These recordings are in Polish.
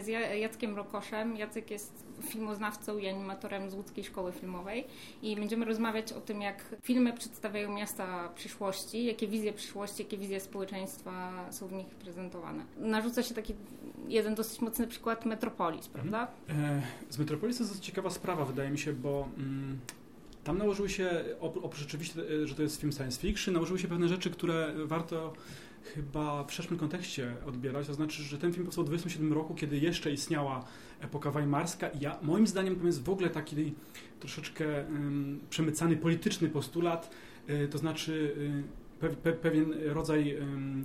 z Jackiem Rokoszem. Jacek jest filmoznawcą i animatorem z Łódzkiej Szkoły Filmowej i będziemy rozmawiać o tym, jak filmy przedstawiają miasta przyszłości, jakie wizje przyszłości, jakie wizje społeczeństwa są w nich prezentowane. Narzuca się taki jeden dosyć mocny przykład Metropolis, mhm. prawda? E, z Metropolis to jest ciekawa sprawa, wydaje mi się, bo mm, tam nałożyły się, oprócz rzeczywiście, że to jest film science fiction, nałożyły się pewne rzeczy, które warto chyba w szerszym kontekście odbierać. To znaczy, że ten film powstał w 27 roku, kiedy jeszcze istniała epoka weimarska i ja, moim zdaniem to jest w ogóle taki troszeczkę um, przemycany polityczny postulat, y, to znaczy y, pe, pe, pewien rodzaj um,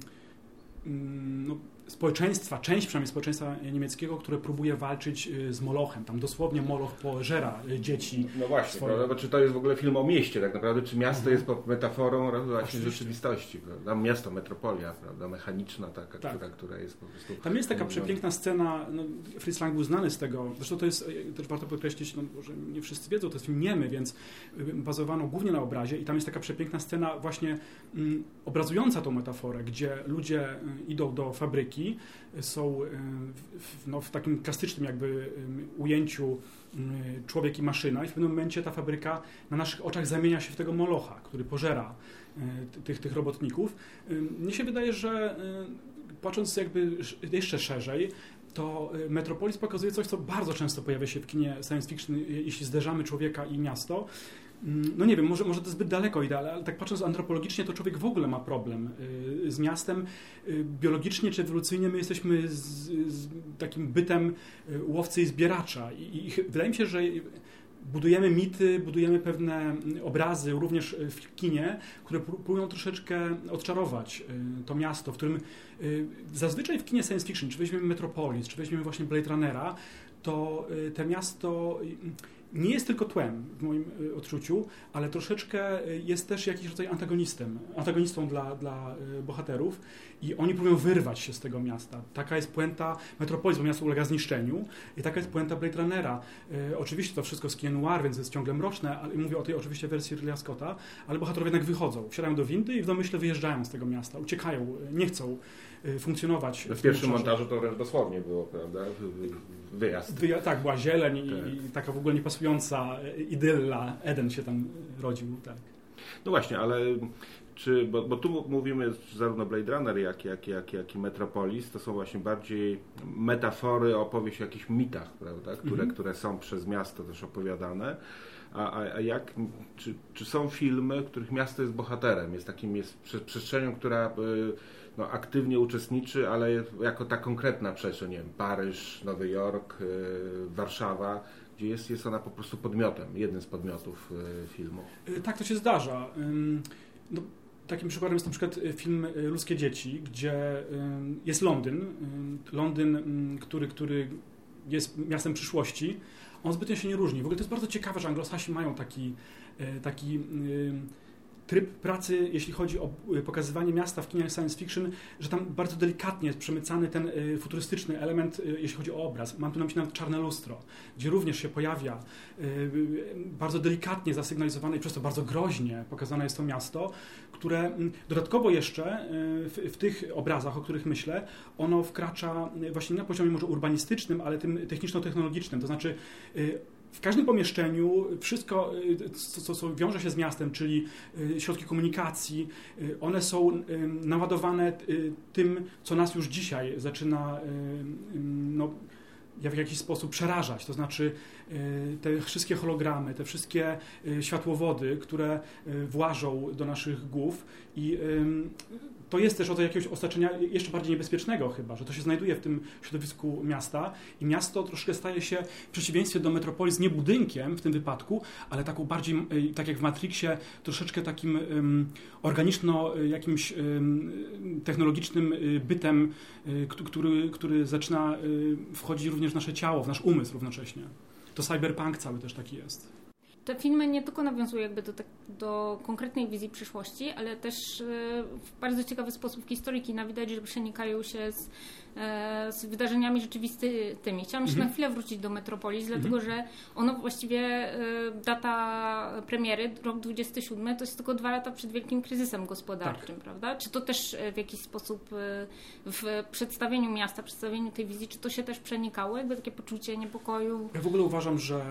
no, społeczeństwa, część przynajmniej społeczeństwa niemieckiego, które próbuje walczyć y, z Molochem. Tam dosłownie Moloch pożera y, dzieci. No właśnie, swoje... prawda? czy to jest w ogóle film o mieście tak naprawdę, czy miasto mhm. jest metaforą właśnie rzeczywistości, prawda? Miasto, metropolia, prawda? Mechaniczna taka, tak. która, która jest po prostu... Tam jest taka przepiękna scena, no, Fritz Lang był znany z tego, zresztą to jest, y, też warto podkreślić, no, że nie wszyscy wiedzą, to jest film niemy, więc bazowano głównie na obrazie i tam jest taka przepiękna scena właśnie mm, obrazująca tą metaforę, gdzie ludzie idą do fabryki są e, w, no, w takim klasycznym jakby ujęciu człowiek i maszyna i w pewnym momencie ta fabryka na naszych oczach zamienia się w tego molocha, który pożera tych, tych robotników. Mnie się wydaje, że patrząc jakby jeszcze szerzej, to Metropolis pokazuje coś, co bardzo często pojawia się w kinie science fiction, jeśli zderzamy człowieka i miasto, no nie wiem, może, może to zbyt daleko idę, ale, tak patrząc antropologicznie, to człowiek w ogóle ma problem y, z miastem. Y, biologicznie czy ewolucyjnie my jesteśmy z, z takim bytem y, łowcy i zbieracza. I, I wydaje mi się, że budujemy mity, budujemy pewne obrazy, również w kinie, które próbują troszeczkę odczarować to miasto, w którym zazwyczaj w kinie science fiction, czy weźmiemy Metropolis, czy weźmiemy właśnie Blade Runnera, to te miasto nie jest tylko tłem w moim y, odczuciu, ale troszeczkę y, jest też jakiś rodzaj antagonistem, antagonistą dla, dla y, bohaterów i oni próbują wyrwać się z tego miasta. Taka jest puenta Metropolis, bo miasto ulega zniszczeniu i taka jest puenta Blade Runnera. oczywiście to wszystko z Noir, więc jest ciągle mroczne, ale mówię o tej oczywiście wersji Ridleya Scotta, ale bohaterowie jednak wychodzą, wsiadają do windy i w domyśle wyjeżdżają z tego miasta, uciekają, nie chcą funkcjonować. W, pierwszym montażu to wręcz dosłownie było, prawda? Wyjazd. Wyja tak, była zieleń tak. i, i, taka w ogóle niepasująca idylla. Eden się tam rodził, tak. No właśnie, ale czy, bo, bo tu mówimy zarówno Blade Runner, jak, jak, jak, jak i Metropolis, to są właśnie bardziej metafory, opowieść o jakichś mitach, prawda, które, mhm. które są przez miasto też opowiadane. A, a, a jak, czy, czy są filmy, w których miasto jest bohaterem, jest takim, jest przestrzenią, która y, no, aktywnie uczestniczy, ale jako ta konkretna przestrzeń, nie wiem, Paryż, Nowy Jork, y, Warszawa, gdzie jest, jest ona po prostu podmiotem, jednym z podmiotów y, filmu. Y, tak to się zdarza. No, takim przykładem jest na przykład film Ludzkie Dzieci, gdzie jest Londyn. Londyn, który, który jest miastem przyszłości. On zbytnio się nie różni. W ogóle to jest bardzo ciekawe, że Anglosasi mają taki, taki tryb pracy, jeśli chodzi o y, pokazywanie miasta w kinie science fiction, że tam bardzo delikatnie jest przemycany ten y, futurystyczny element, y, jeśli chodzi o obraz. Mam tu na myśli nawet czarne lustro, gdzie również się pojawia bardzo delikatnie zasygnalizowane i przez to bardzo groźnie pokazane jest to miasto, które mm, dodatkowo jeszcze w, w tych obrazach, o których myślę, ono wkracza właśnie na poziomie może urbanistycznym, ale tym techniczno-technologicznym, to znaczy w każdym pomieszczeniu wszystko, y, co, co, wiąże się z miastem, czyli y, środki komunikacji, y, one są naładowane tym, co nas już dzisiaj zaczyna no, w jakiś sposób przerażać. To znaczy te wszystkie hologramy, te wszystkie światłowody, które włażą do naszych głów i to jest też rodzaj jakiegoś osaczenia jeszcze bardziej niebezpiecznego chyba, że to się znajduje w tym środowisku miasta i miasto troszkę staje się w przeciwieństwie do metropolis nie budynkiem w tym wypadku, ale taką bardziej, tak jak w Matrixie, troszeczkę takim um, organiczno jakimś um, technologicznym y, bytem, y, który, który zaczyna y, wchodzić również w nasze ciało, w nasz umysł równocześnie. To cyberpunk cały też taki jest. Te filmy nie tylko nawiązują jakby do, tak, do konkretnej wizji przyszłości, ale też w bardzo ciekawy sposób historyki na widać, że przenikają się z E, z wydarzeniami rzeczywistymi. Chciałam mhm. na chwilę wrócić do Metropolis, mhm. dlatego że ono właściwie e, data premiery, rok 27, to jest tylko dwa lata przed wielkim kryzysem gospodarczym, tak. prawda? Czy to też e, w jakiś sposób w przedstawieniu miasta, przedstawieniu tej wizji, czy to się też przenikało, jakby takie poczucie niepokoju? Ja w ogóle uważam, że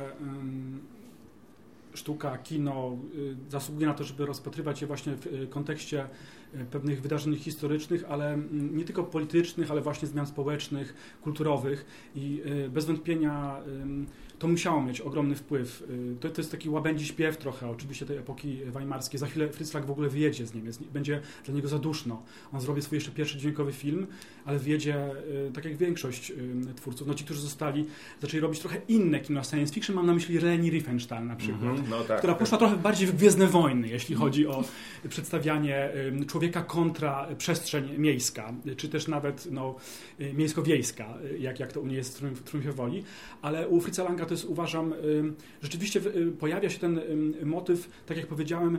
sztuka, kino zasługuje na to, żeby rozpatrywać je właśnie w kontekście E, pewnych wydarzeń historycznych, ale mm, nie tylko politycznych, ale właśnie zmian społecznych, kulturowych i bez wątpienia to musiało mieć ogromny wpływ. Y, to, to jest taki łabędzi śpiew trochę, oczywiście tej epoki weimarskiej. Za chwilę Fritz Lang w ogóle wyjedzie z Niemiec, będzie dla niego za duszno. On zrobi swój jeszcze pierwszy dźwiękowy film, ale wyjedzie, y, tak jak większość y, twórców. No ci, którzy zostali, zaczęli robić trochę inne kino science fiction, mam na myśli Leni Riefenstahl na przykład, mm -hmm, no tak, która tak. poszła trochę bardziej w Gwiezdne Wojny, jeśli chodzi o przedstawianie człowieka kontra przestrzeń miejska, czy też nawet no, miejsko-wiejska, jak, jak to u niej jest w Triumfie Woli, ale u Fritza Langa to jest, uważam, rzeczywiście pojawia się ten motyw, tak jak powiedziałem,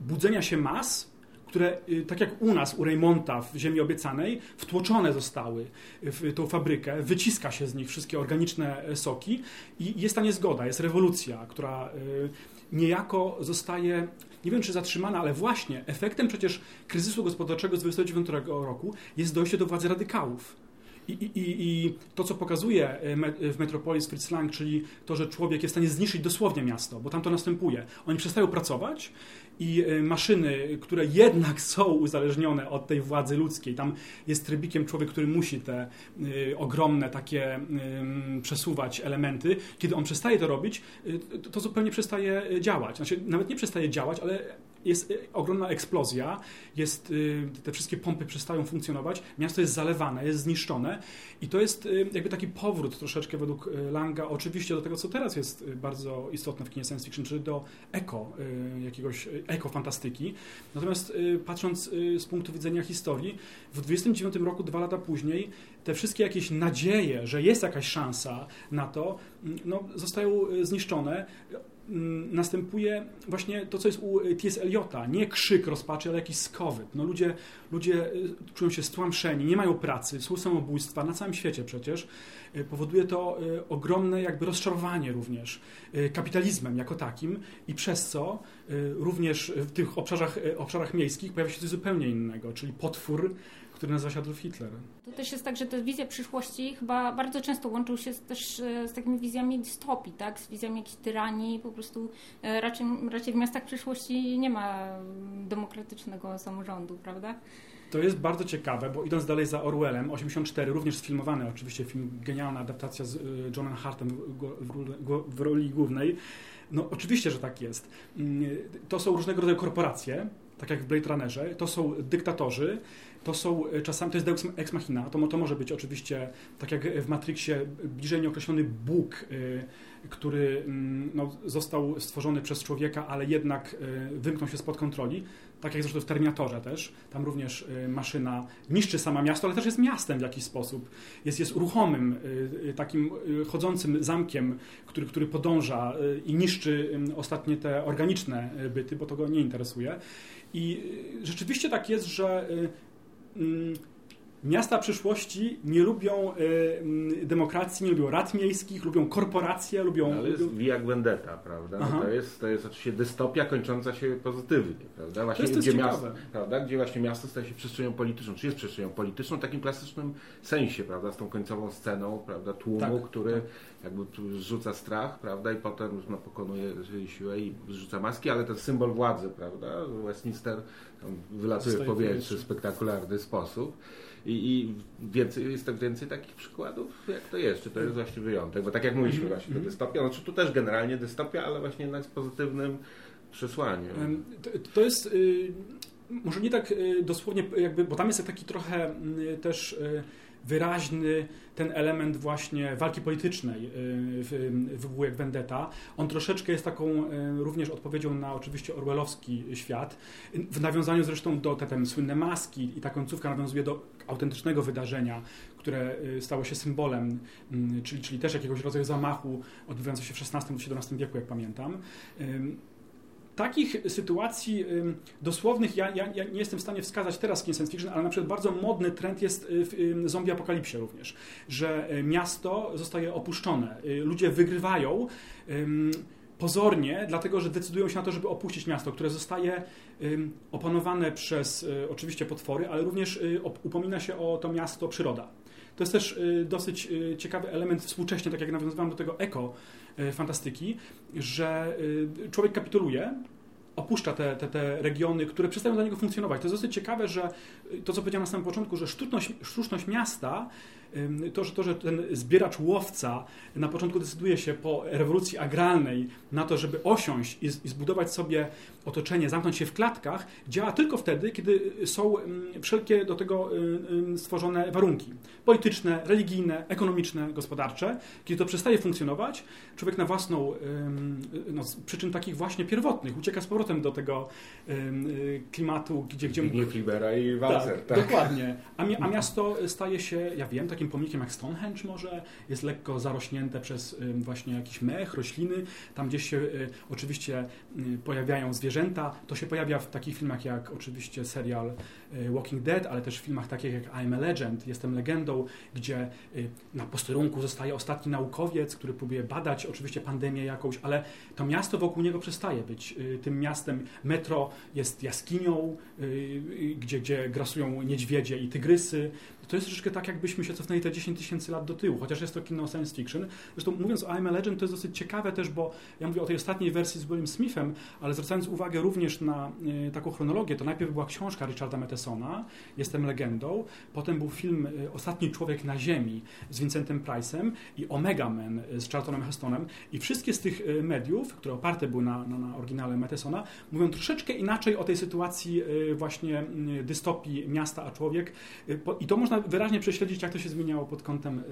budzenia się mas, które, y, tak jak u nas, u Reymonta w Ziemi Obiecanej, wtłoczone zostały w tą fabrykę, wyciska się z nich wszystkie organiczne e, soki i jest ta niezgoda, jest rewolucja, która y, niejako zostaje, nie wiem czy zatrzymana, ale właśnie efektem przecież kryzysu gospodarczego z 29 roku jest dojście do władzy radykałów i, i, to, co pokazuje e, w Metropolis Fritz Lang, czyli to, że człowiek jest w stanie zniszczyć dosłownie miasto, bo tam to następuje. Oni przestają pracować i e, maszyny, które jednak są uzależnione od tej władzy ludzkiej, tam jest trybikiem człowiek, który musi te ogromne takie przesuwać elementy. Kiedy on przestaje to robić, to, to zupełnie przestaje działać. Znaczy, nawet nie przestaje działać, ale jest y, ogromna eksplozja, jest, y, te wszystkie pompy przestają funkcjonować, miasto jest zalewane, jest zniszczone i to jest y, jakby taki powrót troszeczkę według Langa, oczywiście do tego, co teraz jest bardzo istotne w kinie science fiction, czyli do eko, jakiegoś ekofantastyki. Natomiast patrząc z punktu widzenia historii, w 29 roku, dwa lata później, te wszystkie jakieś nadzieje, że jest jakaś szansa na to, mm, no, zostają zniszczone. Mm, następuje właśnie to, co jest u T.S. Eliota. Nie krzyk rozpaczy, ale jakiś skowyt. No ludzie, ludzie y, czują się stłamszeni, nie mają pracy, są samobójstwa na całym świecie przecież. Y, powoduje to y, ogromne jakby rozczarowanie również kapitalizmem jako takim i przez co również w tych obszarach, obszarach miejskich pojawia się coś zupełnie innego, czyli potwór który nazywa się Adolf Hitler. To też jest tak, że te wizje przyszłości chyba bardzo często łączą się też e, z takimi wizjami dystopii, tak? z wizjami jakiejś tyranii, po prostu e, raczej, raczej w miastach przyszłości nie ma demokratycznego samorządu, prawda? To jest bardzo ciekawe, bo idąc dalej za Orwellem, 84, również sfilmowany oczywiście film, genialna adaptacja z e, Johnem Hartem w roli głównej. No oczywiście, że tak jest. Mm, to są różnego rodzaju korporacje, tak jak w Blade Runnerze, to są dyktatorzy, to są e, czasami, to jest Deus Ex Machina, to, to może być oczywiście, tak jak w Matrixie, bliżej nieokreślony Bóg, e, który mm, no, został stworzony przez człowieka, ale jednak e, wymknął się spod kontroli. Tak jak zresztą w Terminatorze też. Tam również maszyna niszczy sama miasto, ale też jest miastem w jakiś sposób. Jest, jest ruchomym, takim chodzącym zamkiem, który, który podąża i niszczy ostatnie te organiczne byty, bo to go nie interesuje. I rzeczywiście tak jest, że Mm, miasta przyszłości nie lubią y, demokracji, nie lubią rad miejskich, lubią korporacje, lubią... Ale jest via vendetta, prawda? No to, jest, to jest oczywiście dystopia kończąca się pozytywnie, prawda? Właśnie, to jest gdzie, miasto, prawda? gdzie właśnie miasto staje się przestrzenią polityczną, czy jest przestrzenią polityczną w takim klasycznym sensie, prawda? Z tą końcową sceną, prawda? Tłumu, tak, który tak. jakby zrzuca strach, prawda? I potem no, pokonuje siłę i zrzuca maski, ale ten symbol władzy, prawda? Westminster wylatuje w powietrze w spektakularny sposób. I, I, więcej, jest tak więcej takich przykładów, jak to jest, czy to jest właśnie wyjątek, bo tak jak mówiliśmy właśnie, to dystopia, znaczy tu też generalnie dystopia, ale właśnie jednak z pozytywnym przesłaniem. To, to jest y, może nie tak y, dosłownie jakby, bo tam jest taki trochę y, też wyraźny ten element właśnie walki politycznej w, w jak Vendetta. On troszeczkę jest taką również odpowiedzią na oczywiście orwellowski świat, w nawiązaniu zresztą do te, te słynne maski i ta końcówka nawiązuje do autentycznego wydarzenia, które stało się symbolem, czyli, czyli też jakiegoś rodzaju zamachu odbywającego się w XVI-XVII wieku, jak pamiętam takich sytuacji dosłownych ja, ja, ja, nie jestem w stanie wskazać teraz w science fiction, ale na przykład bardzo modny trend jest y, w zombie apokalipsie również, że y, miasto zostaje opuszczone, y, ludzie wygrywają pozornie, dlatego że decydują się na to, żeby opuścić miasto, które zostaje opanowane przez oczywiście potwory, ale również upomina się o to miasto przyroda. To jest też dosyć ciekawy element współcześnie, tak jak nawiązywałem do tego eko fantastyki, że człowiek kapituluje, opuszcza te, te, te regiony, które przestają dla niego funkcjonować. To jest dosyć ciekawe, że to, co powiedziałem na samym początku, że sztuczność, sztuczność miasta to że, to, że ten zbieracz łowca na początku decyduje się po rewolucji agralnej na to, żeby osiąść i, i zbudować sobie otoczenie, zamknąć się w klatkach, działa tylko wtedy, kiedy są wszelkie do tego stworzone warunki polityczne, religijne, ekonomiczne, gospodarcze. Kiedy to przestaje funkcjonować, człowiek na własną, no, z przyczyn takich właśnie pierwotnych, ucieka z powrotem do tego klimatu, gdzie... gdzie mógł... Flibera i Walzer. Tak, tak, dokładnie. A, mi, a miasto staje się, ja wiem, takim pomnikiem jak Stonehenge może, jest lekko zarośnięte przez właśnie jakiś mech, rośliny. Tam gdzieś się y, oczywiście y, pojawiają zwierzęta. To się pojawia w takich filmach jak oczywiście serial y, Walking Dead, ale też w filmach takich jak I'm a Legend, Jestem legendą, gdzie na posterunku zostaje ostatni naukowiec, który próbuje badać oczywiście pandemię jakąś, ale to miasto wokół niego przestaje być tym miastem. Metro jest jaskinią, gdzie, gdzie grasują niedźwiedzie i tygrysy to jest troszeczkę tak, jakbyśmy się cofnęli te 10 tysięcy lat do tyłu, chociaż jest to kino science fiction. Zresztą mówiąc o I'm a Legend, to jest dosyć ciekawe też, bo ja mówię o tej ostatniej wersji z William Smithem, ale zwracając uwagę również na y, taką chronologię, to najpierw była książka Richarda Mathesona, Jestem legendą, potem był film y, Ostatni człowiek na ziemi z Vincentem Price'em i Omega Man z Charltonem Hestonem i wszystkie z tych mediów, które oparte były na, na, na oryginale Mathesona, mówią troszeczkę inaczej o tej sytuacji właśnie dystopii miasta a człowiek i to można można wyraźnie prześledzić, jak to się zmieniało pod kątem y,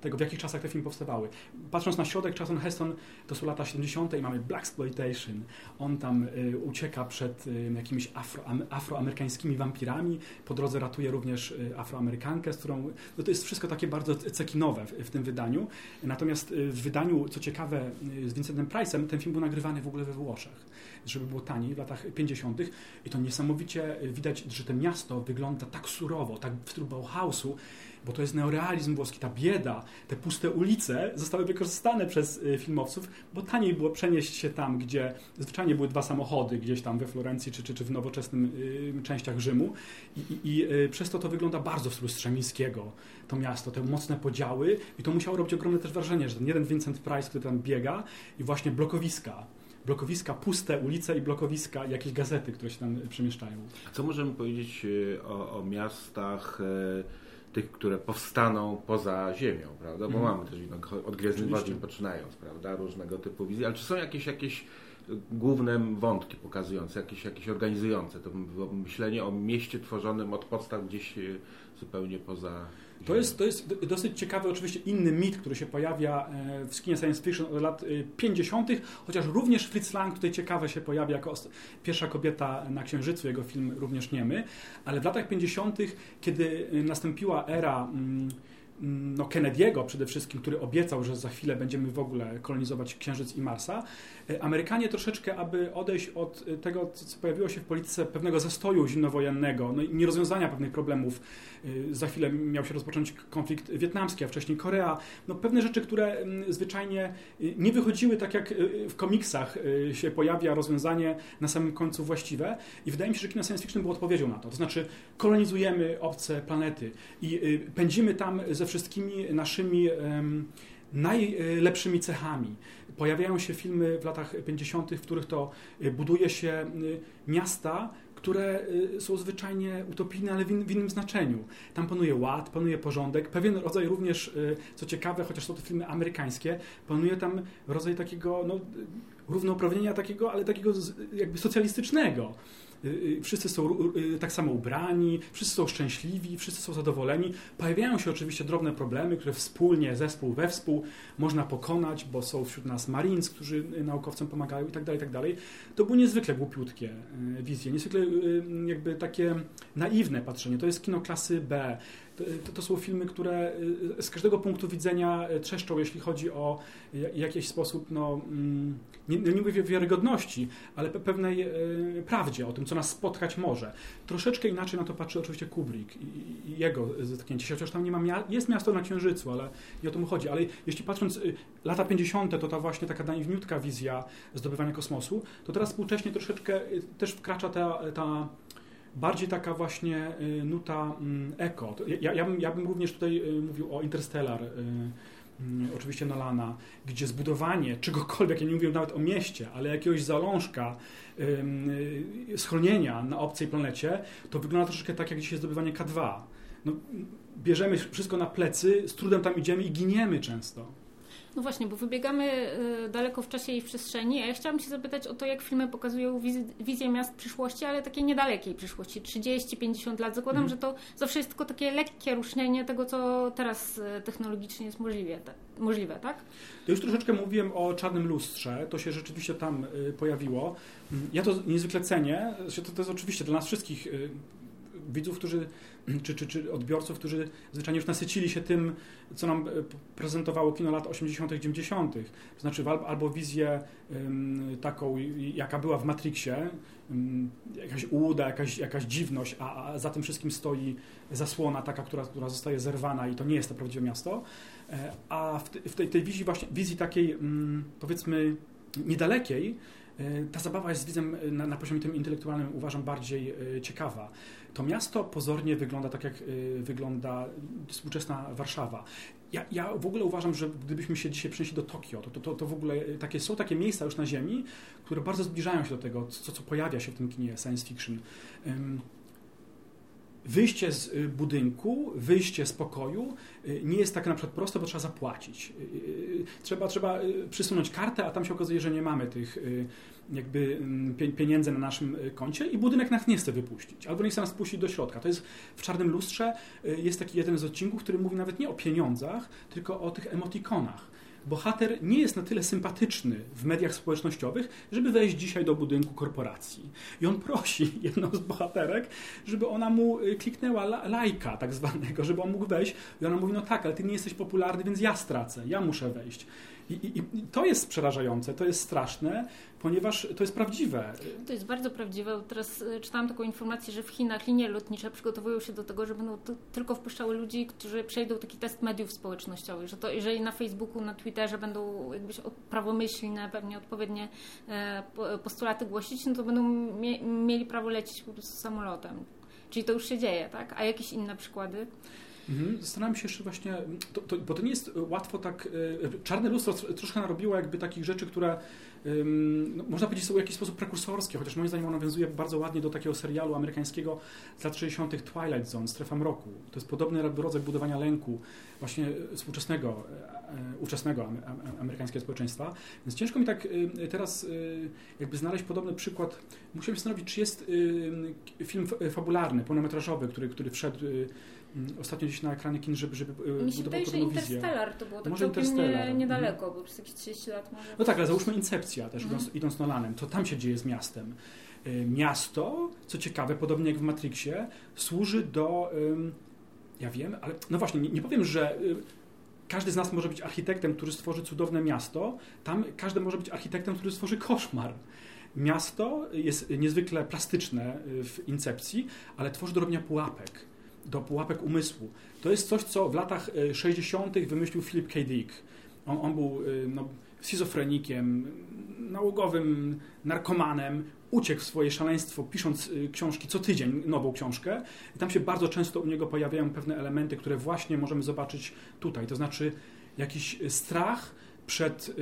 tego, w jakich czasach te filmy powstawały. Patrząc na środek, Charlton Heston to są lata 70. i mamy Black Exploitation. On tam y, ucieka przed y, jakimiś afro, afroamerykańskimi wampirami. Po drodze ratuje również afroamerykankę, z którą... No to jest wszystko takie bardzo cekinowe w, w tym wydaniu. Natomiast w wydaniu, co ciekawe, z Vincentem Price'em, ten film był nagrywany w ogóle we Włoszech żeby było taniej w latach 50. I to niesamowicie widać, że to miasto wygląda tak surowo, tak w stylu Bauhausu, bo to jest neorealizm włoski, ta bieda, te puste ulice zostały wykorzystane przez y, filmowców, bo taniej było przenieść się tam, gdzie zwyczajnie były dwa samochody, gdzieś tam we Florencji czy, czy, czy w nowoczesnym y, częściach Rzymu. I, i, i y, przez to to wygląda bardzo w stylu Strzemińskiego, to miasto, te mocne podziały. I to musiało robić ogromne też wrażenie, że ten jeden Vincent Price, który tam biega i właśnie blokowiska, blokowiska, puste ulice i blokowiska, jakieś gazety, które się tam przemieszczają. Co możemy powiedzieć e, o, o miastach e, tych, które powstaną poza ziemią, prawda? Bo mm. mamy też od Gwiezdnych Wojen poczynając, prawda? Różnego typu wizje. Ale czy są jakieś, jakieś główne wątki pokazujące, jakieś, jakieś organizujące to myślenie o mieście tworzonym od podstaw gdzieś e, zupełnie poza to jest, to jest dosyć ciekawy oczywiście inny mit, który się pojawia e, w skinie science fiction od lat 50., e, chociaż również Fritz Lang tutaj ciekawe się pojawia jako pierwsza kobieta na Księżycu, jego film również niemy, ale w latach 50., kiedy nastąpiła era mm, no, Kennedy'ego przede wszystkim, który obiecał, że za chwilę będziemy w ogóle kolonizować Księżyc i Marsa, e, Amerykanie troszeczkę, aby odejść od e, tego, co pojawiło się w polityce pewnego zastoju zimnowojennego, no nierozwiązania pewnych problemów. E, za chwilę miał się rozpocząć konflikt wietnamski, a wcześniej Korea. No, pewne rzeczy, które zwyczajnie nie wychodziły tak jak w komiksach się pojawia rozwiązanie na samym końcu właściwe i wydaje mi się, że kino science fiction było odpowiedzią na to. To znaczy kolonizujemy obce planety i pędzimy tam ze ze wszystkimi naszymi najlepszymi cechami. Pojawiają się filmy w latach 50., w których to y, buduje się y, miasta, które y, są zwyczajnie utopijne, ale w, innym znaczeniu. Tam panuje ład, panuje porządek, pewien rodzaj również, co ciekawe, chociaż są to filmy amerykańskie, panuje tam rodzaj takiego no, równouprawnienia takiego, ale takiego jakby socjalistycznego. Y, y, wszyscy są y, tak samo ubrani, wszyscy są szczęśliwi, wszyscy są zadowoleni. Pojawiają się oczywiście drobne problemy, które wspólnie, zespół we współ można pokonać, bo są wśród nas Marines, którzy naukowcom pomagają i tak dalej, tak dalej. To były niezwykle głupiutkie wizje, niezwykle jakby takie naiwne patrzenie. To jest kino klasy B. To, to, są filmy, które z każdego punktu widzenia trzeszczą, jeśli chodzi o jakiś sposób, no, mm, nie, nie mówię wiarygodności, ale pewnej prawdzie o tym, co nas spotkać może. Troszeczkę inaczej na to patrzy oczywiście Kubrick i, jego zetknięcie chociaż tam nie ma mia jest miasto na Księżycu, ale nie o to mu chodzi. Ale jeśli patrząc y, lata 50., to ta właśnie taka naiwniutka wizja zdobywania kosmosu, to teraz współcześnie troszeczkę y, też wkracza ta, ta bardziej taka właśnie y, nuta mm, eko. Ja, ja, bym, ja bym również tutaj mówił o Interstellar, Mm, oczywiście Nolana, gdzie zbudowanie czegokolwiek, ja nie mówię nawet o mieście, ale jakiegoś zalążka, y, schronienia na obcej planecie, to wygląda troszeczkę tak jak dzisiaj zdobywanie K2. No, bierzemy wszystko na plecy, z trudem tam idziemy i giniemy często. No właśnie, bo wybiegamy y, daleko w czasie i w przestrzeni, a ja chciałam się zapytać o to, jak filmy pokazują wizję miast przyszłości, ale takiej niedalekiej przyszłości, 30-50 lat. Zakładam, mm. że to zawsze jest tylko takie lekkie rusznienie tego, co teraz y, technologicznie jest możliwe, możliwe, tak? To już troszeczkę mówiłem o czarnym lustrze, to się rzeczywiście tam y, pojawiło. Mm, ja to niezwykle cenię, to, to jest oczywiście dla nas wszystkich widzów, którzy, czy, czy, czy odbiorców, którzy zwyczajnie już nasycili się tym, co nam e, prezentowało kino lat 80., 90., to znaczy albo wizję taką, jaka była w Matrixie, jakaś ułuda, jakaś, jakaś dziwność, a, a za tym wszystkim stoi zasłona taka, która, która zostaje zerwana i to nie jest to prawdziwe miasto. E, a w, w tej, tej wizji właśnie, wizji takiej powiedzmy niedalekiej, ta zabawa jest widzem na, na poziomie tym intelektualnym uważam bardziej ciekawa. To miasto pozornie wygląda tak, jak wygląda współczesna Warszawa. Ja, ja w ogóle uważam, że gdybyśmy się dzisiaj przenieśli do Tokio, to, to, to w ogóle takie, są takie miejsca już na Ziemi, które bardzo zbliżają się do tego, co, co pojawia się w tym kinie science fiction. Wyjście z y, budynku, wyjście z pokoju y, nie jest tak na przykład proste, bo trzeba zapłacić. Trzeba, trzeba przysunąć kartę, a tam się okazuje, że nie mamy tych jakby mm, pieniędzy na naszym y, koncie i budynek nas nie chce wypuścić, albo nie chce nas puścić do środka. To jest w Czarnym Lustrze y, jest taki jeden z odcinków, który mówi nawet nie o pieniądzach, tylko o tych emotikonach bohater nie jest na tyle sympatyczny w mediach społecznościowych, żeby wejść dzisiaj do budynku korporacji. I on prosi jedną z bohaterek, żeby ona mu y, kliknęła lajka tak zwanego, żeby on mógł wejść. I ona mówi, no tak, ale ty nie jesteś popularny, więc ja stracę, ja muszę wejść. I, i, I, to jest przerażające, to jest straszne, ponieważ to jest prawdziwe. To jest bardzo prawdziwe. Teraz e, czytałam taką informację, że w Chinach linie lotnicze przygotowują się do tego, że będą tylko wpuszczały ludzi, którzy przejdą taki test mediów społecznościowych, że to jeżeli na Facebooku, na Twitterze będą jakbyś prawomyślne, pewnie odpowiednie e, postulaty głosić, no to będą mieli prawo lecieć po prostu samolotem. Czyli to już się dzieje, tak? A jakieś inne przykłady? Mhm. Zastanawiam się jeszcze właśnie, to, to, bo to nie jest łatwo tak. E, czarne lustro troszkę narobiło jakby takich rzeczy, które no, można powiedzieć są w jakiś sposób prekursorskie, chociaż moim zdaniem ono nawiązuje bardzo ładnie do takiego serialu amerykańskiego z lat 60. Twilight Zone, Strefa Mroku. To jest podobny rodzaj budowania lęku właśnie współczesnego, e, ówczesnego amerykańskiego społeczeństwa. Więc ciężko mi tak teraz jakby znaleźć podobny przykład. Musiałem zastanowić, czy jest film fabularny, pełnometrażowy, który, który wszedł ostatnio gdzieś na ekranie kin, żeby, żeby Mi się wydaje, że Interstellar to było tak może. Nie, niedaleko, bo przez jakieś 30 lat może. No tak, ale załóżmy Incepcja też, mhm. idąc, idąc Nolanem, to tam się dzieje z miastem. Y, miasto, co ciekawe, podobnie jak w Matrixie, służy do, ja wiem, ale no właśnie, nie, nie powiem, że y, każdy z nas może być architektem, który stworzy cudowne miasto, tam każdy może być architektem, który stworzy koszmar. Miasto jest niezwykle plastyczne w incepcji, ale tworzy do robienia pułapek do pułapek umysłu. To jest coś, co w latach 60. E, wymyślił Philip K. Dick. On, on był e, no, schizofrenikiem, nałogowym narkomanem, uciekł w swoje szaleństwo, pisząc e, książki co tydzień, nową książkę. I tam się bardzo często u niego pojawiają pewne elementy, które właśnie możemy zobaczyć tutaj. To znaczy jakiś strach przed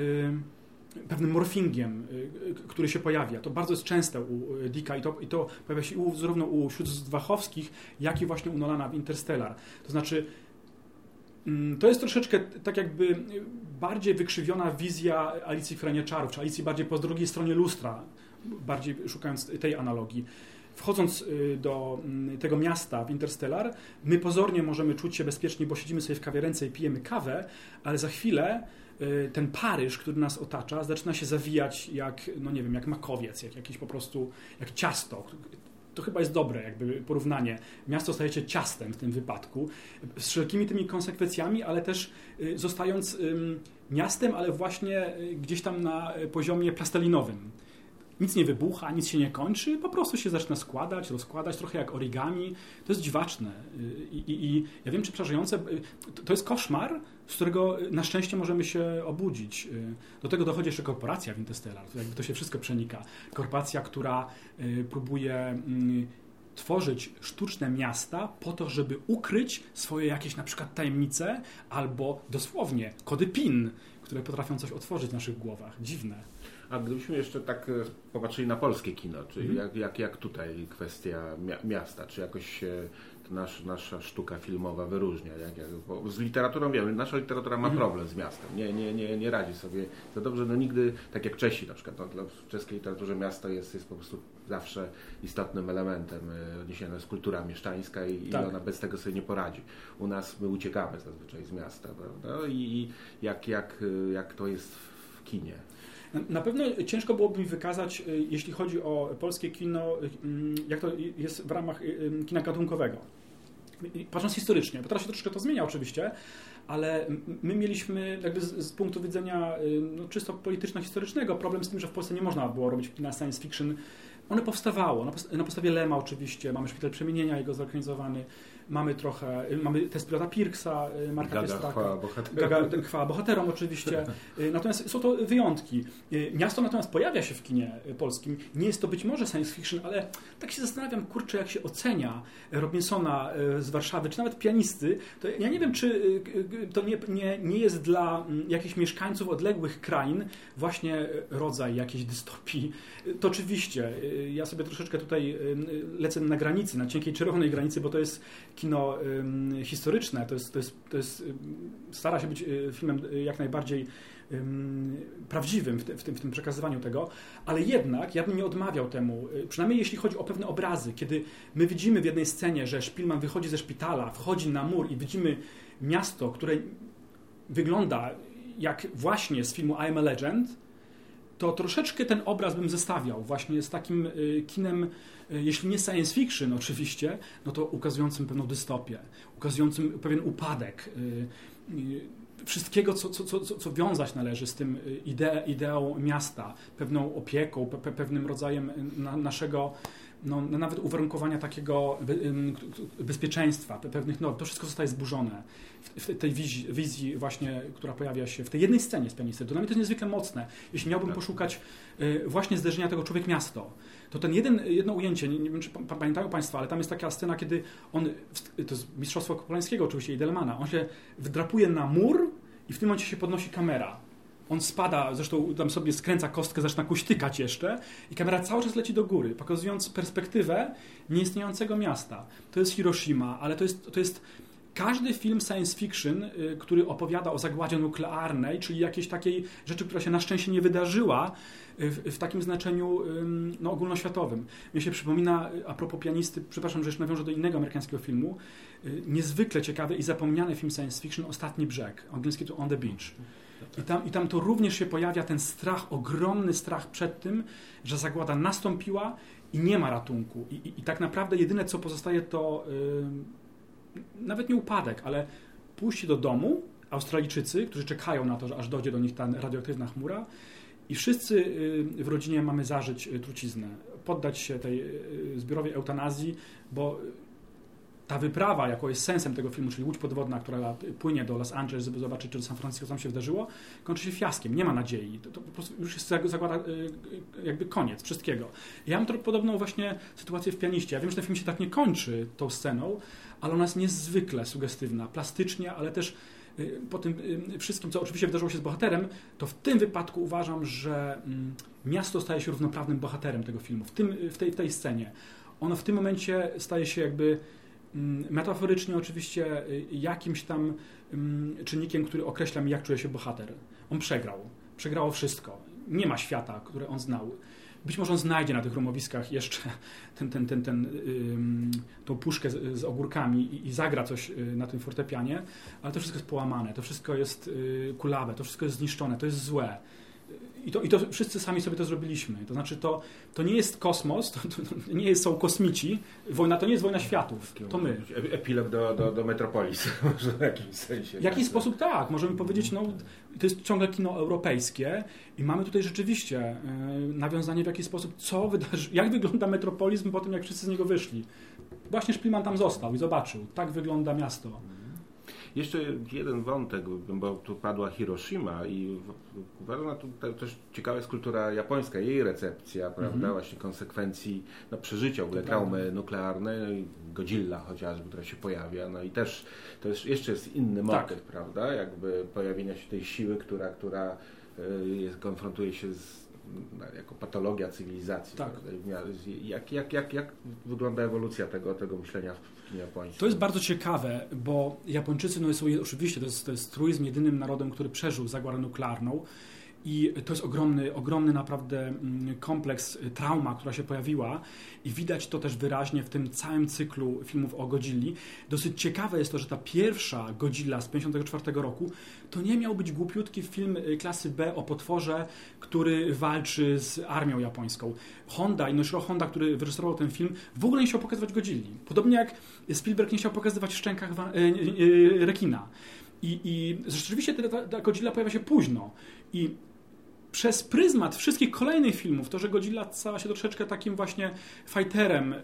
pewnym morfingiem, y, y, który się pojawia. To bardzo jest częste u y, Dicka i to, i to pojawia się u, zarówno u Wachowskich, jak i właśnie u Nolana w Interstellar. To znaczy Mm, to jest troszeczkę tak jakby bardziej wykrzywiona wizja Alicji w Krainie Czarów, czy Alicji bardziej po drugiej stronie lustra, bardziej szukając tej analogii. Wchodząc do mm, tego miasta w Interstellar, my pozornie możemy czuć się bezpiecznie, bo siedzimy sobie w kawiarence i pijemy kawę, ale za chwilę ten Paryż, który nas otacza, zaczyna się zawijać jak, no nie wiem, jak makowiec, jak jakiś po prostu, jak ciasto to chyba jest dobre jakby porównanie. Miasto staje się ciastem w tym wypadku, z wszelkimi tymi konsekwencjami, ale też y, zostając miastem, ale właśnie y, gdzieś tam na poziomie plastelinowym. Nic nie wybucha, nic się nie kończy, po prostu się zaczyna składać, rozkładać, trochę jak origami. To jest dziwaczne. I, i, i ja wiem, czy przerażające. To jest koszmar, z którego na szczęście możemy się obudzić. Do tego dochodzi jeszcze korporacja w Interstellar, to, jakby to się wszystko przenika. Korporacja, która y, próbuje mm, tworzyć sztuczne miasta po to, żeby ukryć swoje jakieś na przykład tajemnice albo dosłownie kody PIN, które potrafią coś otworzyć w naszych głowach. Dziwne. A gdybyśmy jeszcze tak e, popatrzyli na polskie kino, czyli mm. jak, jak, jak tutaj kwestia miasta, czy jakoś się nasz, nasza sztuka filmowa wyróżnia. Jak, jak, z literaturą wiemy, nasza literatura ma mhm. problem z miastem, nie, nie, nie, nie radzi sobie za dobrze, no nigdy, tak jak Czesi na przykład, no, w czeskiej literaturze miasto jest, jest po prostu zawsze istotnym elementem e, odniesienia jest kultura mieszczańska i, tak. i, ona bez tego sobie nie poradzi. U nas my uciekamy zazwyczaj z miasta, prawda? I, i jak, jak, jak to jest w kinie. Na pewno ciężko byłoby mi wykazać, e, jeśli chodzi o polskie kino, mm, jak to jest w ramach e, kina gatunkowego patrząc historycznie, bo teraz się troszkę to zmienia oczywiście, ale my mieliśmy jakby z, z punktu widzenia y, no, czysto polityczno-historycznego problem z tym, że w Polsce nie można było robić kina science fiction. One powstawało, na podstawie Lema oczywiście, mamy Szpital Przemienienia, jego zorganizowany, mamy trochę, mamy test pilota Pirksa, y, Marka Gaga Piestraka. Chwała bohaterom. Gaga, chwała bohaterom oczywiście. Y, natomiast są to wyjątki. Y, miasto natomiast pojawia się w kinie polskim. Nie jest to być może science fiction, ale tak się zastanawiam, kurczę, jak się ocenia Robinsona z Warszawy, czy nawet pianisty, to ja nie wiem, czy to nie, nie, nie jest dla mm, jakichś mieszkańców odległych krain właśnie rodzaj jakiejś dystopii. To oczywiście, ja sobie troszeczkę tutaj lecę na granicy, na cienkiej czerwonej granicy, bo to jest kino historyczne, to jest, to jest, to jest, stara się być y, filmem y, jak najbardziej prawdziwym w, tym, w tym przekazywaniu tego, ale jednak ja bym nie odmawiał temu, y, przynajmniej jeśli chodzi o pewne obrazy, kiedy my widzimy w jednej scenie, że Szpilman wychodzi ze szpitala, wchodzi na mur i widzimy miasto, które wygląda jak właśnie z filmu I Am a Legend, to troszeczkę ten obraz bym zestawiał właśnie z takim kinem E, jeśli nie science fiction oczywiście, no to ukazującym pewną dystopię, ukazującym pewien upadek e, wszystkiego, co, co, co, co wiązać należy z tym ide, ideą miasta, pewną opieką, pe, pewnym rodzajem na, naszego no, nawet uwarunkowania takiego bezpieczeństwa, pewnych norm, to wszystko zostaje zburzone w tej wizji, wizji, właśnie, która pojawia się w tej jednej scenie z pianisty. Dla mnie to jest niezwykle mocne. Jeśli miałbym tak. poszukać właśnie zderzenia tego człowiek-miasto, to ten jeden, jedno ujęcie, nie, nie wiem czy pamiętają Państwo, ale tam jest taka scena, kiedy on, to jest Mistrzostwo Kopolańskiego oczywiście i Delmana, on się wdrapuje na mur i w tym momencie się podnosi kamera. On spada, zresztą tam sobie skręca kostkę, zaczyna kuśtykać jeszcze i kamera cały czas leci do góry, pokazując perspektywę nieistniejącego miasta. To jest Hiroshima, ale to jest, to jest każdy film science fiction, y, który opowiada o zagładzie nuklearnej, czyli jakiejś takiej rzeczy, która się na szczęście nie wydarzyła, w, w takim znaczeniu no, ogólnoświatowym. Mnie się przypomina, a propos pianisty, przepraszam, że jeszcze nawiążę do innego amerykańskiego filmu, y, niezwykle ciekawy i zapomniany film science fiction Ostatni Brzeg, angielski to On the Beach. I tam, I tam to również się pojawia ten strach, ogromny strach przed tym, że zagłada nastąpiła i nie ma ratunku. I, i, i tak naprawdę jedyne, co pozostaje, to yy, nawet nie upadek, ale pójście do domu, Australijczycy, którzy czekają na to, że aż dojdzie do nich ta radioaktywna chmura, i wszyscy y, w rodzinie mamy zażyć y, truciznę, poddać się tej y, zbiorowej eutanazji, bo ta wyprawa, jako jest sensem tego filmu, czyli łódź podwodna, która płynie do Los Angeles, żeby zobaczyć, czy do San Francisco tam się wydarzyło, kończy się fiaskiem. Nie ma nadziei. To, to po prostu już jest zakłada jakby koniec wszystkiego. Ja mam podobną właśnie sytuację w pianiście. Ja wiem, że ten film się tak nie kończy tą sceną, ale ona jest niezwykle sugestywna, plastycznie, ale też Y, po tym y, wszystkim, co oczywiście wydarzyło się z bohaterem, to w tym wypadku uważam, że mm, miasto staje się równoprawnym bohaterem tego filmu, w, tym, w, tej, w tej scenie. Ono w tym momencie staje się jakby metaforycznie oczywiście y, jakimś tam mm, czynnikiem, który określa mi, jak czuje się bohater. On przegrał. Przegrało wszystko. Nie ma świata, które on znał. Być może on znajdzie na tych rumowiskach jeszcze ten, ten, ten, ten, tą puszkę z, z ogórkami i, i, zagra coś y, na tym fortepianie, ale to wszystko jest połamane, to wszystko jest y, kulawe, to wszystko jest zniszczone, to jest złe. I to, I to wszyscy sami sobie to zrobiliśmy. To znaczy, to, to nie jest kosmos, to, to nie są kosmici. Wojna to nie jest wojna światów, to my. Epilog do, do, do Metropolis, może w jakimś sensie. W jakiś tak, sposób tak. Możemy powiedzieć, no, to jest ciągle kino europejskie i mamy tutaj rzeczywiście yy, nawiązanie w jakiś sposób, co wydarzy, jak wygląda Metropolis po tym, jak wszyscy z niego wyszli. Właśnie Szpliman tam został i zobaczył. Tak wygląda miasto. Jeszcze jeden wątek, bo tu padła Hiroshima i uważam, to też ciekawa jest kultura japońska, jej recepcja, prawda, -hmm. właśnie konsekwencji no, przeżycia, w ogóle traumy nuklearnej, no i Godzilla chociażby, która się pojawia, no i też to jest, jeszcze jest inny motyw, tak. prawda, jakby pojawienia się tej siły, która, która y, jest, konfrontuje się z jako patologia cywilizacji. Tak. Jak, jak, jak, jak wygląda ewolucja tego, tego myślenia w japońskim? To jest bardzo ciekawe, bo Japończycy no są oczywiście, to jest, to jest truizm jedynym narodem, który przeżył zagładę nuklearną. I to jest ogromny, ogromny naprawdę mm, kompleks, y, trauma, która się pojawiła i widać to też wyraźnie w tym całym cyklu filmów o Godzilli. Dosyć ciekawe jest to, że ta pierwsza Godzilla z 1954 roku to nie miał być głupiutki film y, klasy B o potworze, który walczy z armią japońską. Honda, Inoshiro Honda, który wyreżyserował ten film, w ogóle nie chciał pokazywać Godzilli. Podobnie jak Spielberg nie chciał pokazywać w szczękach y, rekina. I, I rzeczywiście ta, ta Godzilla pojawia się późno. I przez pryzmat wszystkich kolejnych filmów, to, że Godzilla stała się troszeczkę takim właśnie fighterem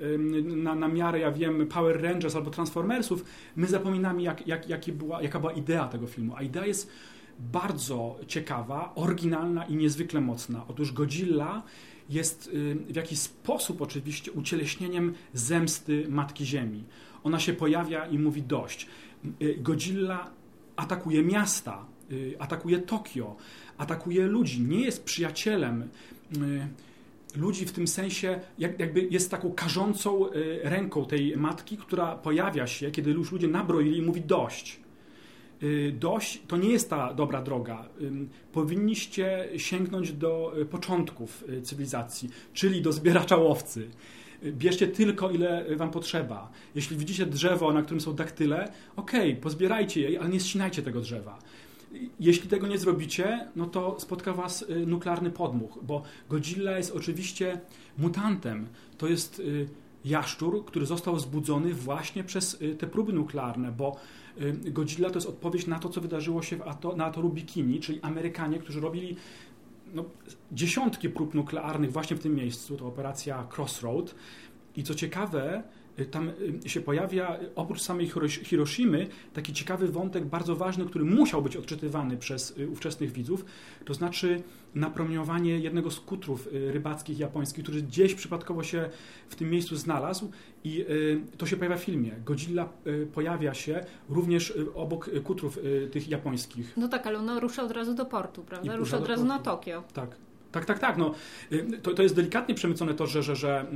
na, na miarę, ja wiem, Power Rangers albo Transformersów, my zapominamy, jak, jak, jaki była, jaka była idea tego filmu. A idea jest bardzo ciekawa, oryginalna i niezwykle mocna. Otóż Godzilla jest w jakiś sposób oczywiście ucieleśnieniem zemsty Matki Ziemi. Ona się pojawia i mówi dość. Y, Godzilla atakuje miasta, y, atakuje Tokio, atakuje ludzi, nie jest przyjacielem y, ludzi w tym sensie, jakby jest taką karzącą y, ręką tej matki, która pojawia się, kiedy już ludzie nabroili i mówi dość. Y, dość to nie jest ta dobra droga. Powinniście sięgnąć do początków cywilizacji, czyli do zbieracza łowcy. Bierzcie tylko, ile wam potrzeba. Jeśli widzicie drzewo, na którym są daktyle, okej, okay, pozbierajcie je, ale nie ścinajcie tego drzewa. Jeśli tego nie zrobicie, no to spotka was y, nuklearny podmuch, bo Godzilla jest oczywiście mutantem. To jest y, jaszczur, który został zbudzony właśnie przez y, te próby nuklearne, bo Godzilla to jest odpowiedź na to, co wydarzyło się na atoru Bikini, czyli Amerykanie, którzy robili no, dziesiątki prób nuklearnych właśnie w tym miejscu. To operacja Crossroad. I co ciekawe, tam y, się pojawia oprócz samej Hiroshimy taki ciekawy wątek, bardzo ważny, który musiał być odczytywany przez y, ówczesnych widzów, to znaczy napromieniowanie jednego z kutrów rybackich japońskich, który gdzieś przypadkowo się w tym miejscu znalazł i to się pojawia w filmie. Godzilla pojawia się również obok kutrów tych japońskich. No tak, ale ono rusza od razu do portu, prawda? rusza od razu na Tokio. Tak. Tak, tak, tak. No, to, to jest delikatnie przemycone to, że, że, że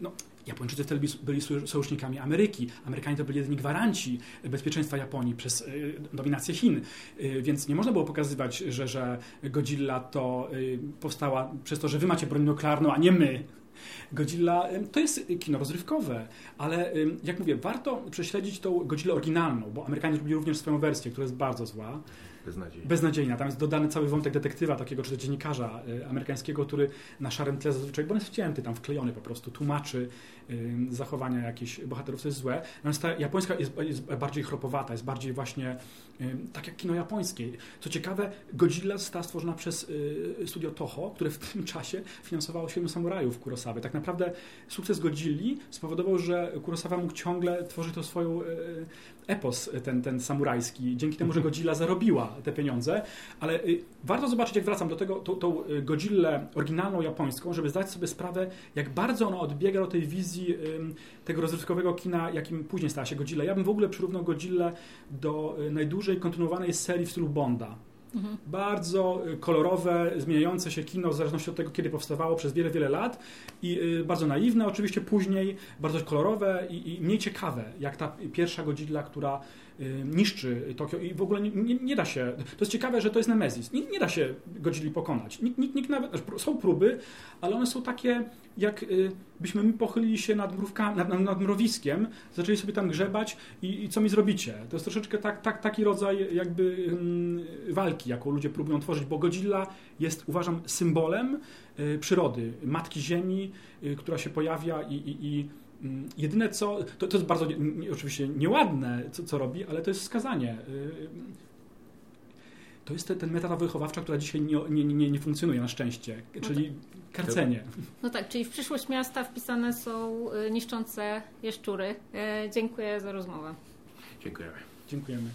no, Japończycy wtedy byli sojusznikami Ameryki. Amerykanie to byli jedyni gwaranci bezpieczeństwa Japonii przez y, dominację Chin. Y, więc nie można było pokazywać, że, że Godzilla to y, powstała przez to, że wy macie broń nuklearną, a nie my. Godzilla to jest kino rozrywkowe, ale jak mówię, warto prześledzić tą Godzillę oryginalną, bo Amerykanie zrobili również swoją wersję, która jest bardzo zła. Beznadziejna. Beznadziejna. Tam jest dodany cały wątek detektywa, takiego czy dziennikarza amerykańskiego, który na szarym tle zazwyczaj, bo on jest wcięty, tam wklejony po prostu, tłumaczy zachowania jakichś bohaterów, to jest złe. Natomiast ta japońska jest, jest bardziej chropowata, jest bardziej właśnie tak jak kino japońskie. Co ciekawe, Godzilla została stworzona przez y, studio Toho, które w tym czasie finansowało Siedmiu Samurajów Kurosawy. Tak naprawdę sukces Godzilli spowodował, że Kurosawa mógł ciągle tworzyć to swoją y, epos ten, ten samurajski, dzięki temu, że Godzilla zarobiła te pieniądze, ale y, warto zobaczyć, jak wracam do tego, tą, tą Godzillę oryginalną japońską, żeby zdać sobie sprawę, jak bardzo ona odbiega od tej wizji tego rozrywkowego kina, jakim później stała się Godzilla. Ja bym w ogóle przyrównał Godzillę do najdłużej kontynuowanej serii w stylu Bonda. Bardzo y, kolorowe, zmieniające się kino w zależności od tego, kiedy powstawało przez wiele, wiele lat. I y, bardzo naiwne oczywiście później, bardzo kolorowe i, i mniej ciekawe, jak ta pierwsza Godzilla, która niszczy Tokio i w ogóle nie, nie, da się, to jest ciekawe, że to jest Nemezis, nie, nie da się Godzilli pokonać, nikt, nikt, nikt nawet, znaczy, są próby, ale one są takie, jak byśmy my pochylili się nad, mrówkami, nad, nad mrowiskiem, zaczęli sobie tam grzebać i, i, co mi zrobicie? To jest troszeczkę tak, tak, taki rodzaj jakby um, walki, jaką ludzie próbują tworzyć, bo Godzilla jest, uważam, symbolem y, przyrody, matki ziemi, y, która się pojawia i, i, i mm, Jedyne co, to, to jest bardzo nie, oczywiście nieładne, co, co robi, ale to jest skazanie. Y, to jest ten, ten metoda wychowawcza, która dzisiaj nie, nie, nie, nie funkcjonuje na szczęście, czyli karcenie. No tak, czyli w przyszłość miasta wpisane są niszczące jaszczury. Dziękuję za rozmowę. Dziękujemy. Dziękujemy.